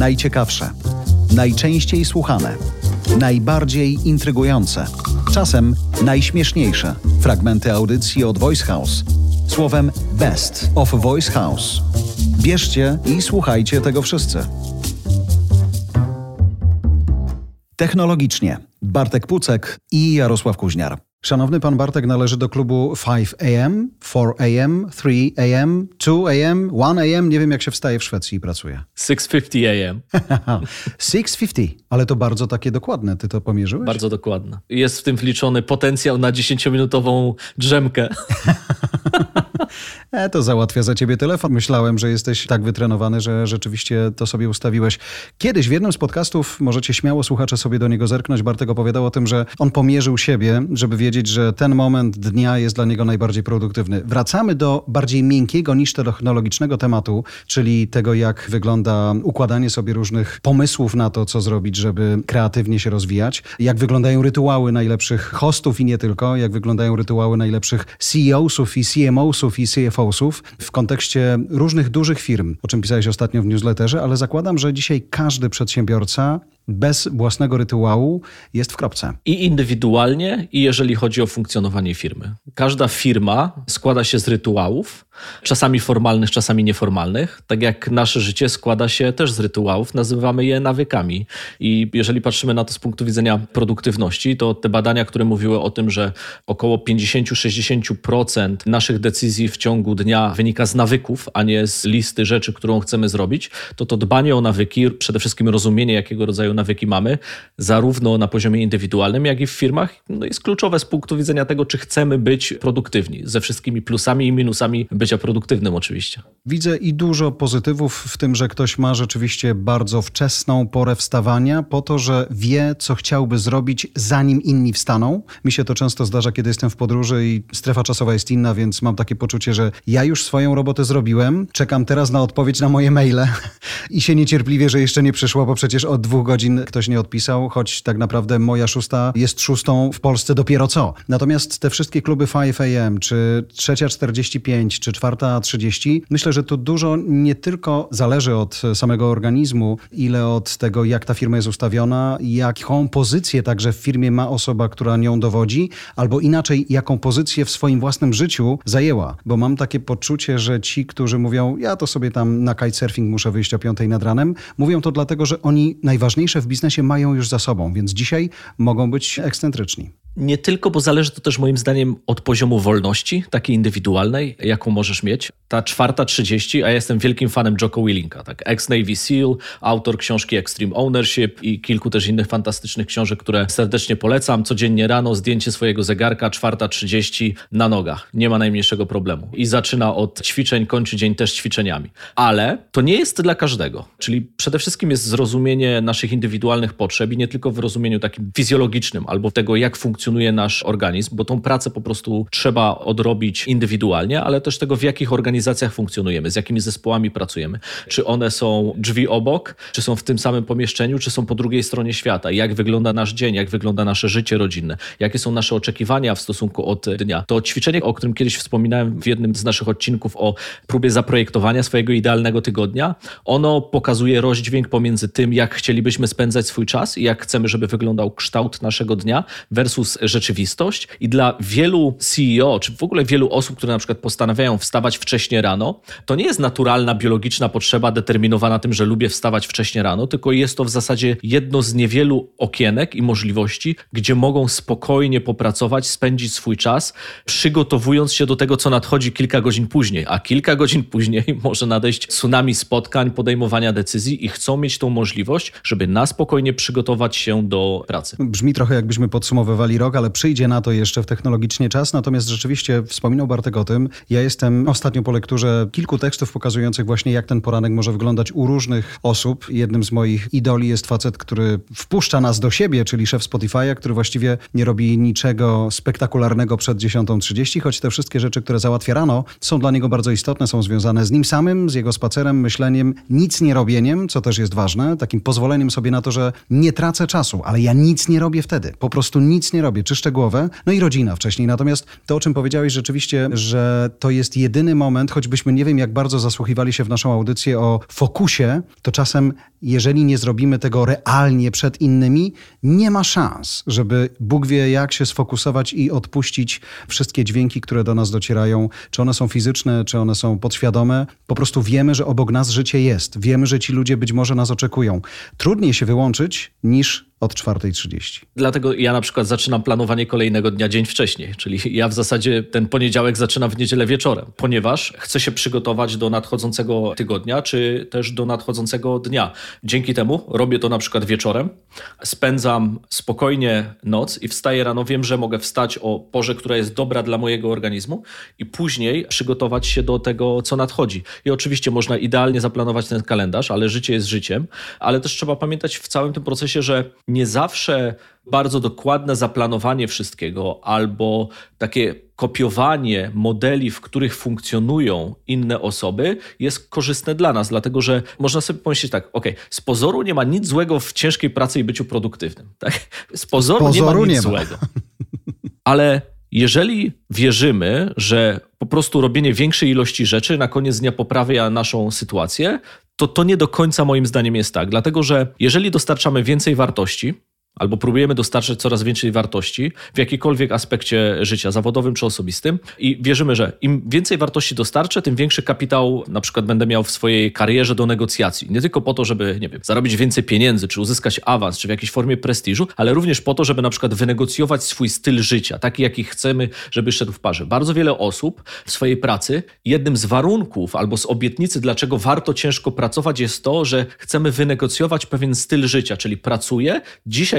Najciekawsze, najczęściej słuchane, najbardziej intrygujące, czasem najśmieszniejsze fragmenty audycji od Voice House. Słowem Best of Voice House. Bierzcie i słuchajcie tego wszyscy. Technologicznie Bartek Pucek i Jarosław Kuźniar. Szanowny pan Bartek należy do klubu 5 AM, 4 AM, 3 AM, 2 AM, 1 AM. Nie wiem, jak się wstaje w Szwecji i pracuje. 6.50 AM. 6.50, ale to bardzo takie dokładne. Ty to pomierzyłeś? Bardzo dokładne. Jest w tym wliczony potencjał na 10-minutową drzemkę. E, to załatwia za ciebie telefon. Myślałem, że jesteś tak wytrenowany, że rzeczywiście to sobie ustawiłeś. Kiedyś w jednym z podcastów, możecie śmiało słuchacze sobie do niego zerknąć, Bartek opowiadał o tym, że on pomierzył siebie, żeby wiedzieć, że ten moment dnia jest dla niego najbardziej produktywny. Wracamy do bardziej miękkiego niż technologicznego tematu, czyli tego, jak wygląda układanie sobie różnych pomysłów na to, co zrobić, żeby kreatywnie się rozwijać, jak wyglądają rytuały najlepszych hostów i nie tylko, jak wyglądają rytuały najlepszych CEOsów i CMOsów i CFOsów w kontekście różnych dużych firm, o czym pisałeś ostatnio w newsletterze, ale zakładam, że dzisiaj każdy przedsiębiorca bez własnego rytuału jest w kropce. I indywidualnie, i jeżeli chodzi o funkcjonowanie firmy. Każda firma składa się z rytuałów, czasami formalnych, czasami nieformalnych. Tak jak nasze życie składa się też z rytuałów, nazywamy je nawykami. I jeżeli patrzymy na to z punktu widzenia produktywności, to te badania, które mówiły o tym, że około 50-60% naszych decyzji w ciągu dnia wynika z nawyków, a nie z listy rzeczy, którą chcemy zrobić, to to dbanie o nawyki, przede wszystkim rozumienie, jakiego rodzaju nawyki mamy, zarówno na poziomie indywidualnym, jak i w firmach, no jest kluczowe z punktu widzenia tego, czy chcemy być produktywni, ze wszystkimi plusami i minusami bycia produktywnym oczywiście. Widzę i dużo pozytywów w tym, że ktoś ma rzeczywiście bardzo wczesną porę wstawania po to, że wie, co chciałby zrobić, zanim inni wstaną. Mi się to często zdarza, kiedy jestem w podróży i strefa czasowa jest inna, więc mam takie poczucie, że ja już swoją robotę zrobiłem, czekam teraz na odpowiedź na moje maile i się niecierpliwie, że jeszcze nie przyszło, bo przecież od dwóch godzin ktoś nie odpisał, choć tak naprawdę moja szósta jest szóstą w Polsce dopiero co. Natomiast te wszystkie kluby 5 AM, czy trzecia 45, czy czwarta 30, myślę, że tu dużo nie tylko zależy od samego organizmu, ile od tego, jak ta firma jest ustawiona, jaką pozycję także w firmie ma osoba, która nią dowodzi, albo inaczej, jaką pozycję w swoim własnym życiu zajęła. Bo mam takie poczucie, że ci, którzy mówią, ja to sobie tam na kitesurfing muszę wyjść o piątej nad ranem, mówią to dlatego, że oni najważniejsze w biznesie mają już za sobą, więc dzisiaj mogą być ekscentryczni. Nie tylko, bo zależy to też moim zdaniem od poziomu wolności, takiej indywidualnej, jaką możesz mieć. Ta czwarta trzydzieści, a ja jestem wielkim fanem Jocko Willinka, tak? Ex-Navy SEAL, autor książki Extreme Ownership i kilku też innych fantastycznych książek, które serdecznie polecam. Codziennie rano zdjęcie swojego zegarka, czwarta trzydzieści na nogach. Nie ma najmniejszego problemu. I zaczyna od ćwiczeń, kończy dzień też ćwiczeniami. Ale to nie jest dla każdego. Czyli przede wszystkim jest zrozumienie naszych indywidualnych potrzeb i nie tylko w rozumieniu takim fizjologicznym albo tego, jak funkcjonuje funkcjonuje nasz organizm, bo tą pracę po prostu trzeba odrobić indywidualnie, ale też tego, w jakich organizacjach funkcjonujemy, z jakimi zespołami pracujemy. Czy one są drzwi obok, czy są w tym samym pomieszczeniu, czy są po drugiej stronie świata, jak wygląda nasz dzień, jak wygląda nasze życie rodzinne, jakie są nasze oczekiwania w stosunku od dnia. To ćwiczenie, o którym kiedyś wspominałem w jednym z naszych odcinków o próbie zaprojektowania swojego idealnego tygodnia, ono pokazuje rozdźwięk pomiędzy tym, jak chcielibyśmy spędzać swój czas i jak chcemy, żeby wyglądał kształt naszego dnia versus rzeczywistość i dla wielu CEO, czy w ogóle wielu osób, które na przykład postanawiają wstawać wcześnie rano, to nie jest naturalna, biologiczna potrzeba determinowana tym, że lubię wstawać wcześnie rano, tylko jest to w zasadzie jedno z niewielu okienek i możliwości, gdzie mogą spokojnie popracować, spędzić swój czas, przygotowując się do tego, co nadchodzi kilka godzin później, a kilka godzin później może nadejść tsunami spotkań, podejmowania decyzji i chcą mieć tą możliwość, żeby na spokojnie przygotować się do pracy. Brzmi trochę jakbyśmy podsumowywali rok, ale przyjdzie na to jeszcze w technologicznie czas. Natomiast rzeczywiście wspominał Bartek o tym. Ja jestem, ostatnio lekturze kilku tekstów pokazujących właśnie, jak ten poranek może wyglądać u różnych osób. Jednym z moich idoli jest facet, który wpuszcza nas do siebie, czyli szef Spotify'a, który właściwie nie robi niczego spektakularnego przed 10.30, choć te wszystkie rzeczy, które załatwia rano, są dla niego bardzo istotne, są związane z nim samym, z jego spacerem, myśleniem, nic nie robieniem, co też jest ważne, takim pozwoleniem sobie na to, że nie tracę czasu, ale ja nic nie robię wtedy. Po prostu nic nie robię, czyszczę głowę. No i rodzina wcześniej. Natomiast to, o czym powiedziałeś rzeczywiście, że to jest jedyny moment, choćbyśmy nie wiem, jak bardzo zasłuchiwali się w naszą audycję o fokusie, to czasem, jeżeli nie zrobimy tego realnie przed innymi, nie ma szans, żeby Bóg wie, jak się sfokusować i odpuścić wszystkie dźwięki, które do nas docierają. Czy one są fizyczne, czy one są podświadome. Po prostu wiemy, że obok nas życie jest. Wiemy, że ci ludzie być może nas oczekują. Trudniej się wyłączyć niż od 4.30. Dlatego ja na przykład zaczynam planowanie kolejnego dnia dzień wcześniej, czyli ja w zasadzie ten poniedziałek zaczynam w niedzielę wieczorem, ponieważ chcę się przygotować do nadchodzącego tygodnia, czy też do nadchodzącego dnia. Dzięki temu robię to na przykład wieczorem, spędzam spokojnie noc i wstaję rano, wiem, że mogę wstać o porze, która jest dobra dla mojego organizmu i później przygotować się do tego, co nadchodzi. I oczywiście można idealnie zaplanować ten kalendarz, ale życie jest życiem, ale też trzeba pamiętać w całym tym procesie, że nie zawsze bardzo dokładne zaplanowanie wszystkiego albo takie kopiowanie modeli, w których funkcjonują inne osoby, jest korzystne dla nas, dlatego że można sobie pomyśleć tak, ok, z pozoru nie ma nic złego w ciężkiej pracy i byciu produktywnym. Tak? Z pozoru, z pozoru nie ma nic nie ma. złego. Ale jeżeli wierzymy, że po prostu robienie większej ilości rzeczy na koniec dnia poprawia naszą sytuację, to to nie do końca moim zdaniem jest tak. Dlatego, że jeżeli dostarczamy więcej wartości, albo próbujemy dostarczać coraz większej wartości w jakikolwiek aspekcie życia, zawodowym czy osobistym. I wierzymy, że im więcej wartości dostarczę, tym większy kapitał na przykład będę miał w swojej karierze do negocjacji. Nie tylko po to, żeby, nie wiem, zarobić więcej pieniędzy, czy uzyskać awans, czy w jakiejś formie prestiżu, ale również po to, żeby na przykład wynegocjować swój styl życia, taki jaki chcemy, żeby szedł w parze. Bardzo wiele osób w swojej pracy, jednym z warunków albo z obietnicy, dlaczego warto ciężko pracować, jest to, że chcemy wynegocjować pewien styl życia, czyli pracuję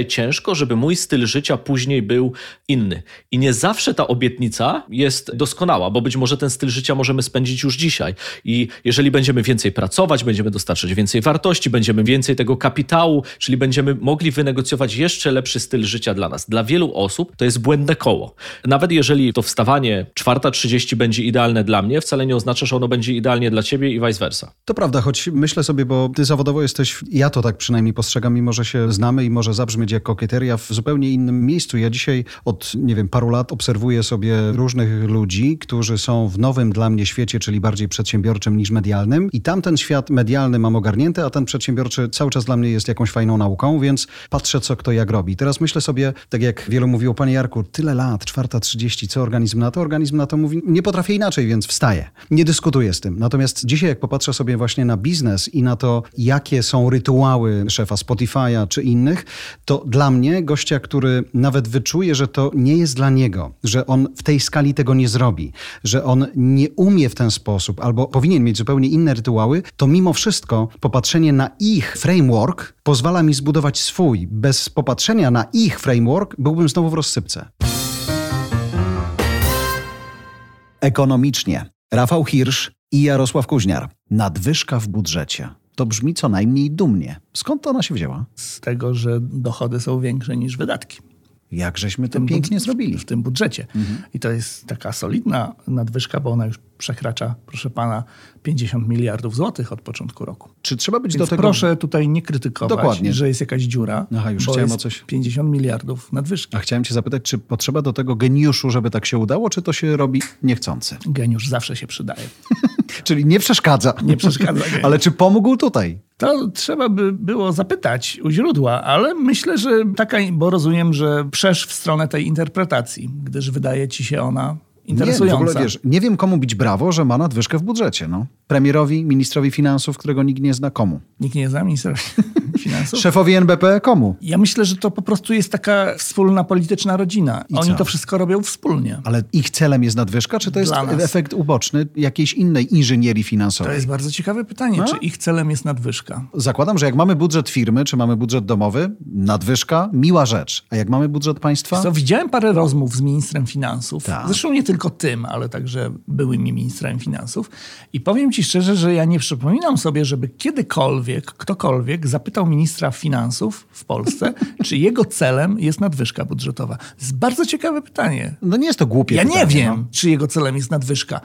dzisiaj ciężko, żeby mój styl życia później był inny. I nie zawsze ta obietnica jest doskonała, bo być może ten styl życia możemy spędzić już dzisiaj. I jeżeli będziemy więcej pracować, będziemy dostarczać więcej wartości, będziemy więcej tego kapitału, czyli będziemy mogli wynegocjować jeszcze lepszy styl życia dla nas. Dla wielu osób to jest błędne koło. Nawet jeżeli to wstawanie 4.30 będzie idealne dla mnie, wcale nie oznacza, że ono będzie idealnie dla ciebie i vice versa. To prawda, choć myślę sobie, bo ty zawodowo jesteś, ja to tak przynajmniej postrzegam, mimo że się znamy i może zabrzmieć jak kokieteria w zupełnie innym miejscu. Ja dzisiaj od, nie wiem, paru lat obserwuję sobie różnych ludzi, którzy są w nowym dla mnie świecie, czyli bardziej przedsiębiorczym niż medialnym i tamten świat medialny mam ogarnięty, a ten przedsiębiorczy cały czas dla mnie jest jakąś fajną nauką, więc patrzę, co kto jak robi. Teraz myślę sobie, tak jak wielu mówiło, panie Jarku, tyle lat, czwarta trzydzieści, co organizm na to? Organizm na to mówi, nie potrafię inaczej, więc wstaję. Nie dyskutuję z tym. Natomiast dzisiaj, jak popatrzę sobie właśnie na biznes i na to, jakie są rytuały szefa Spotify'a czy innych, to dla mnie, gościa, który nawet wyczuje, że to nie jest dla niego, że on w tej skali tego nie zrobi, że on nie umie w ten sposób albo powinien mieć zupełnie inne rytuały, to mimo wszystko popatrzenie na ich framework pozwala mi zbudować swój. Bez popatrzenia na ich framework byłbym znowu w rozsypce. Ekonomicznie. Rafał Hirsch i Jarosław Kuźniar. Nadwyżka w budżecie. To brzmi co najmniej dumnie. Skąd to ona się wzięła? Z tego, że dochody są większe niż wydatki. Jak żeśmy to pięknie zrobili. W, w tym budżecie. Mhm. I to jest taka solidna nadwyżka, bo ona już przekracza, proszę pana, 50 miliardów złotych od początku roku. Czy trzeba być Więc do tego... proszę tutaj nie krytykować, Dokładnie. że jest jakaś dziura, Aha, już chciałem o coś... 50 miliardów nadwyżki. A chciałem cię zapytać, czy potrzeba do tego geniuszu, żeby tak się udało, czy to się robi niechcący? Geniusz zawsze się przydaje. Czyli nie przeszkadza. Nie przeszkadza. Ale czy pomógł tutaj? To trzeba by było zapytać u źródła, ale myślę, że taka, bo rozumiem, że przesz w stronę tej interpretacji, gdyż wydaje ci się ona interesująca. Nie, w ogóle, wiesz, nie wiem komu bić brawo, że ma nadwyżkę w budżecie. No. Premierowi, ministrowi finansów, którego nikt nie zna, komu? Nikt nie zna ministra finansów? Szefowi NBP, komu? Ja myślę, że to po prostu jest taka wspólna polityczna rodzina. I Oni co? to wszystko robią wspólnie. Ale ich celem jest nadwyżka, czy to jest efekt uboczny jakiejś innej inżynierii finansowej? To jest bardzo ciekawe pytanie, no? czy ich celem jest nadwyżka. Zakładam, że jak mamy budżet firmy, czy mamy budżet domowy, nadwyżka, miła rzecz. A jak mamy budżet państwa? Co, widziałem parę rozmów z ministrem finansów. Ta. Zresztą nie tylko tylko tym, ale także byłymi ministrami finansów. I powiem ci szczerze, że ja nie przypominam sobie, żeby kiedykolwiek ktokolwiek zapytał ministra finansów w Polsce, czy jego celem jest nadwyżka budżetowa. To jest bardzo ciekawe pytanie. No nie jest to głupie Ja pytanie, nie wiem, No. czy jego celem jest nadwyżka.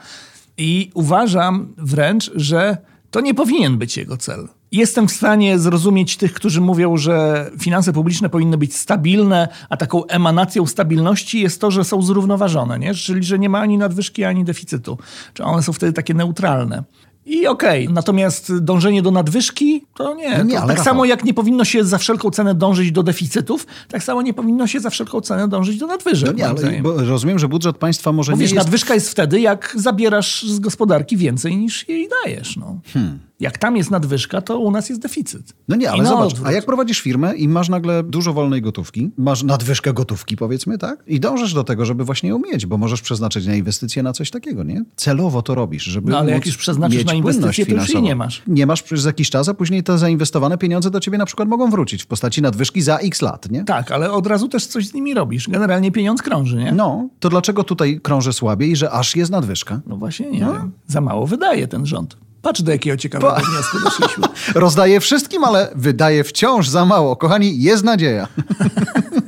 I uważam wręcz, że to nie powinien być jego cel. Jestem w stanie zrozumieć tych, którzy mówią, że finanse publiczne powinny być stabilne, a taką emanacją stabilności jest to, że są zrównoważone, nie? czyli że nie ma ani nadwyżki, ani deficytu. Czy one są wtedy takie neutralne. I okej, natomiast dążenie do nadwyżki to nie. No nie, to tak samo jak nie powinno się za wszelką cenę dążyć do deficytów, tak samo nie powinno się za wszelką cenę dążyć do nadwyżek. No nie, rozumiem, że budżet państwa może Bo nie wiesz, jest... nadwyżka jest wtedy, jak zabierasz z gospodarki więcej niż jej dajesz. No. Hmm. Jak tam jest nadwyżka, to u nas jest deficyt. No nie, ale zobacz, odwrót. a jak prowadzisz firmę i masz nagle dużo wolnej gotówki, masz nadwyżkę gotówki powiedzmy, tak? I dążysz do tego, żeby właśnie ją mieć, bo możesz przeznaczyć na inwestycje na coś takiego, nie? Celowo to robisz, żeby No ale jak już przeznaczysz na inwestycje, to już jej nie masz. Nie masz przez jakiś czas, a później te zainwestowane pieniądze do ciebie na przykład mogą wrócić w postaci nadwyżki za x lat, nie? Tak, ale od razu też coś z nimi robisz. Generalnie pieniądz krąży, nie? No, to dlaczego tutaj krąży słabiej, że aż jest nadwyżka? No właśnie, nie wiem. Za mało wydaje ten rząd. Patrz, do jakiego ciekawego wniosku doszliśmy. Rozdaje wszystkim, ale wydaje wciąż za mało. Kochani, jest nadzieja.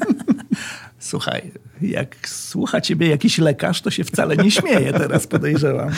Słuchaj, jak słucha ciebie jakiś lekarz, to się wcale nie śmieje teraz, podejrzewam.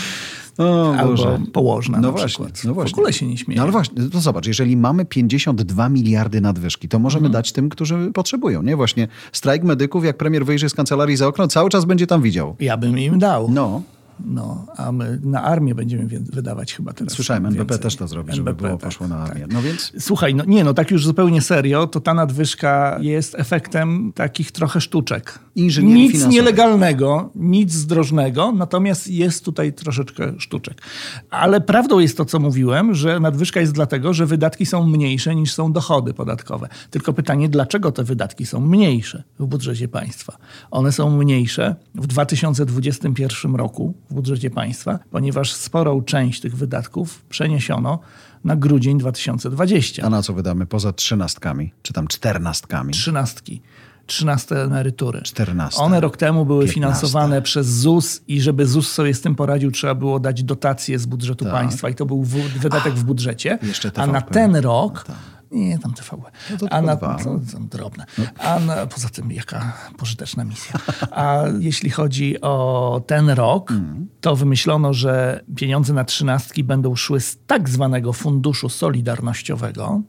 O Albo Boże. położna No na właśnie, przykład. no właśnie. W ogóle się nie śmieje. No ale właśnie, to zobacz, jeżeli mamy 52 miliardy nadwyżki, to możemy Mhm. dać tym, którzy potrzebują, nie? Właśnie strajk medyków, jak premier wyjrzy z kancelarii za okno, cały czas będzie tam widział. Ja bym im dał. No, No, a my na armię będziemy wydawać chyba teraz. słyszałem, NBP więcej. też to zrobi, żeby NBP, było tak, poszło na tak. armię. No więc... Słuchaj, no nie, no tak już zupełnie serio, to ta nadwyżka jest efektem takich trochę sztuczek. Inżynierii Nic nielegalnego, nic zdrożnego, natomiast jest tutaj troszeczkę sztuczek. Ale prawdą jest to, co mówiłem, że nadwyżka jest dlatego, że wydatki są mniejsze niż są dochody podatkowe. Tylko pytanie, dlaczego te wydatki są mniejsze w budżecie państwa? One są mniejsze w 2021 roku w budżecie państwa, ponieważ sporą część tych wydatków przeniesiono na grudzień 2020. A na co wydamy poza trzynastkami, czy tam czternastkami? Trzynastki. Trzynaste emerytury. Czternaste. One rok temu były Piętnaste. finansowane przez ZUS i żeby ZUS sobie z tym poradził, trzeba było dać dotacje z budżetu państwa i to był w- wydatek w budżecie. Tak. A na ten rok... Nie, tam TVP. No to A na. No. to, tam drobne. A na, poza tym, jaka pożyteczna misja. A jeśli chodzi o ten rok, Mm. to wymyślono, że pieniądze na trzynastki będą szły z tak zwanego funduszu solidarnościowego,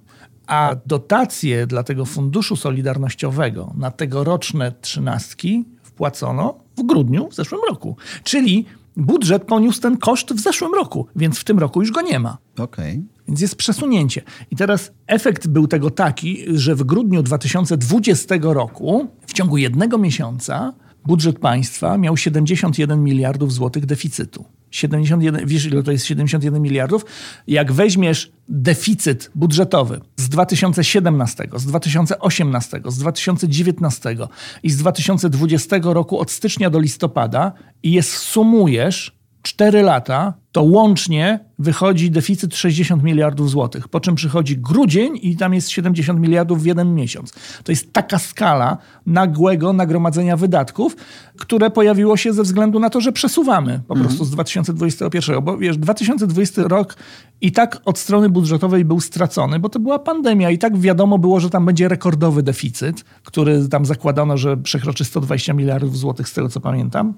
a dotacje dla tego funduszu solidarnościowego na tegoroczne trzynastki wpłacono w grudniu w zeszłym roku. Czyli budżet poniósł ten koszt w zeszłym roku, więc w tym roku już go nie ma. Okej. Więc jest przesunięcie. I teraz efekt był tego taki, że w grudniu 2020 roku, w ciągu jednego miesiąca, budżet państwa miał 71 miliardów złotych deficytu. 71, wiesz ile to jest 71 miliardów? Jak weźmiesz deficyt budżetowy 2017, z 2018, z 2019 i z 2020 roku od stycznia do listopada i je sumujesz 4 lata, to łącznie wychodzi deficyt 60 miliardów złotych. Po czym przychodzi grudzień i tam jest 70 miliardów w jeden miesiąc. To jest taka skala nagłego nagromadzenia wydatków, które pojawiło się ze względu na to, że przesuwamy po prostu z 2021. Bo wiesz, 2020 rok i tak od strony budżetowej był stracony, bo to była pandemia i tak wiadomo było, że tam będzie rekordowy deficyt, który tam zakładano, że przekroczy 120 miliardów złotych, z tego co pamiętam.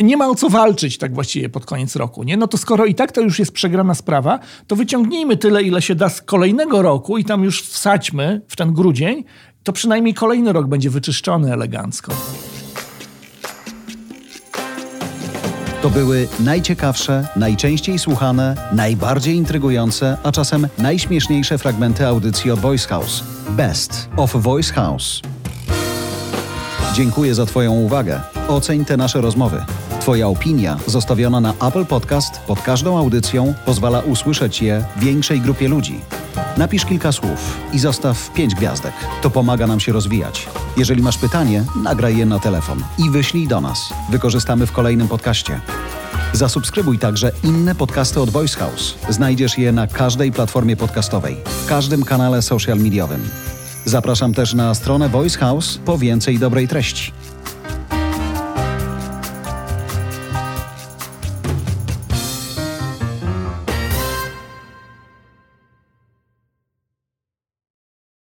Nie ma o co walczyć tak właściwie pod koniec roku. Nie? No to skoro i tak to już jest przegrana sprawa, to wyciągnijmy tyle, ile się da z kolejnego roku i tam już wsadźmy w ten grudzień, to przynajmniej kolejny rok będzie wyczyszczony elegancko. To były najciekawsze, najczęściej słuchane, najbardziej intrygujące, a czasem najśmieszniejsze fragmenty audycji od Voice House. Best of Voice House. Dziękuję za Twoją uwagę. Oceń te nasze rozmowy. Twoja opinia zostawiona na Apple Podcast pod każdą audycją pozwala usłyszeć je większej grupie ludzi. Napisz kilka słów i zostaw pięć gwiazdek. To pomaga nam się rozwijać. Jeżeli masz pytanie, nagraj je na telefon i wyślij do nas. Wykorzystamy w kolejnym podcaście. Zasubskrybuj także inne podcasty od Voice House. Znajdziesz je na każdej platformie podcastowej, w każdym kanale social mediowym. Zapraszam też na stronę Voice House po więcej dobrej treści.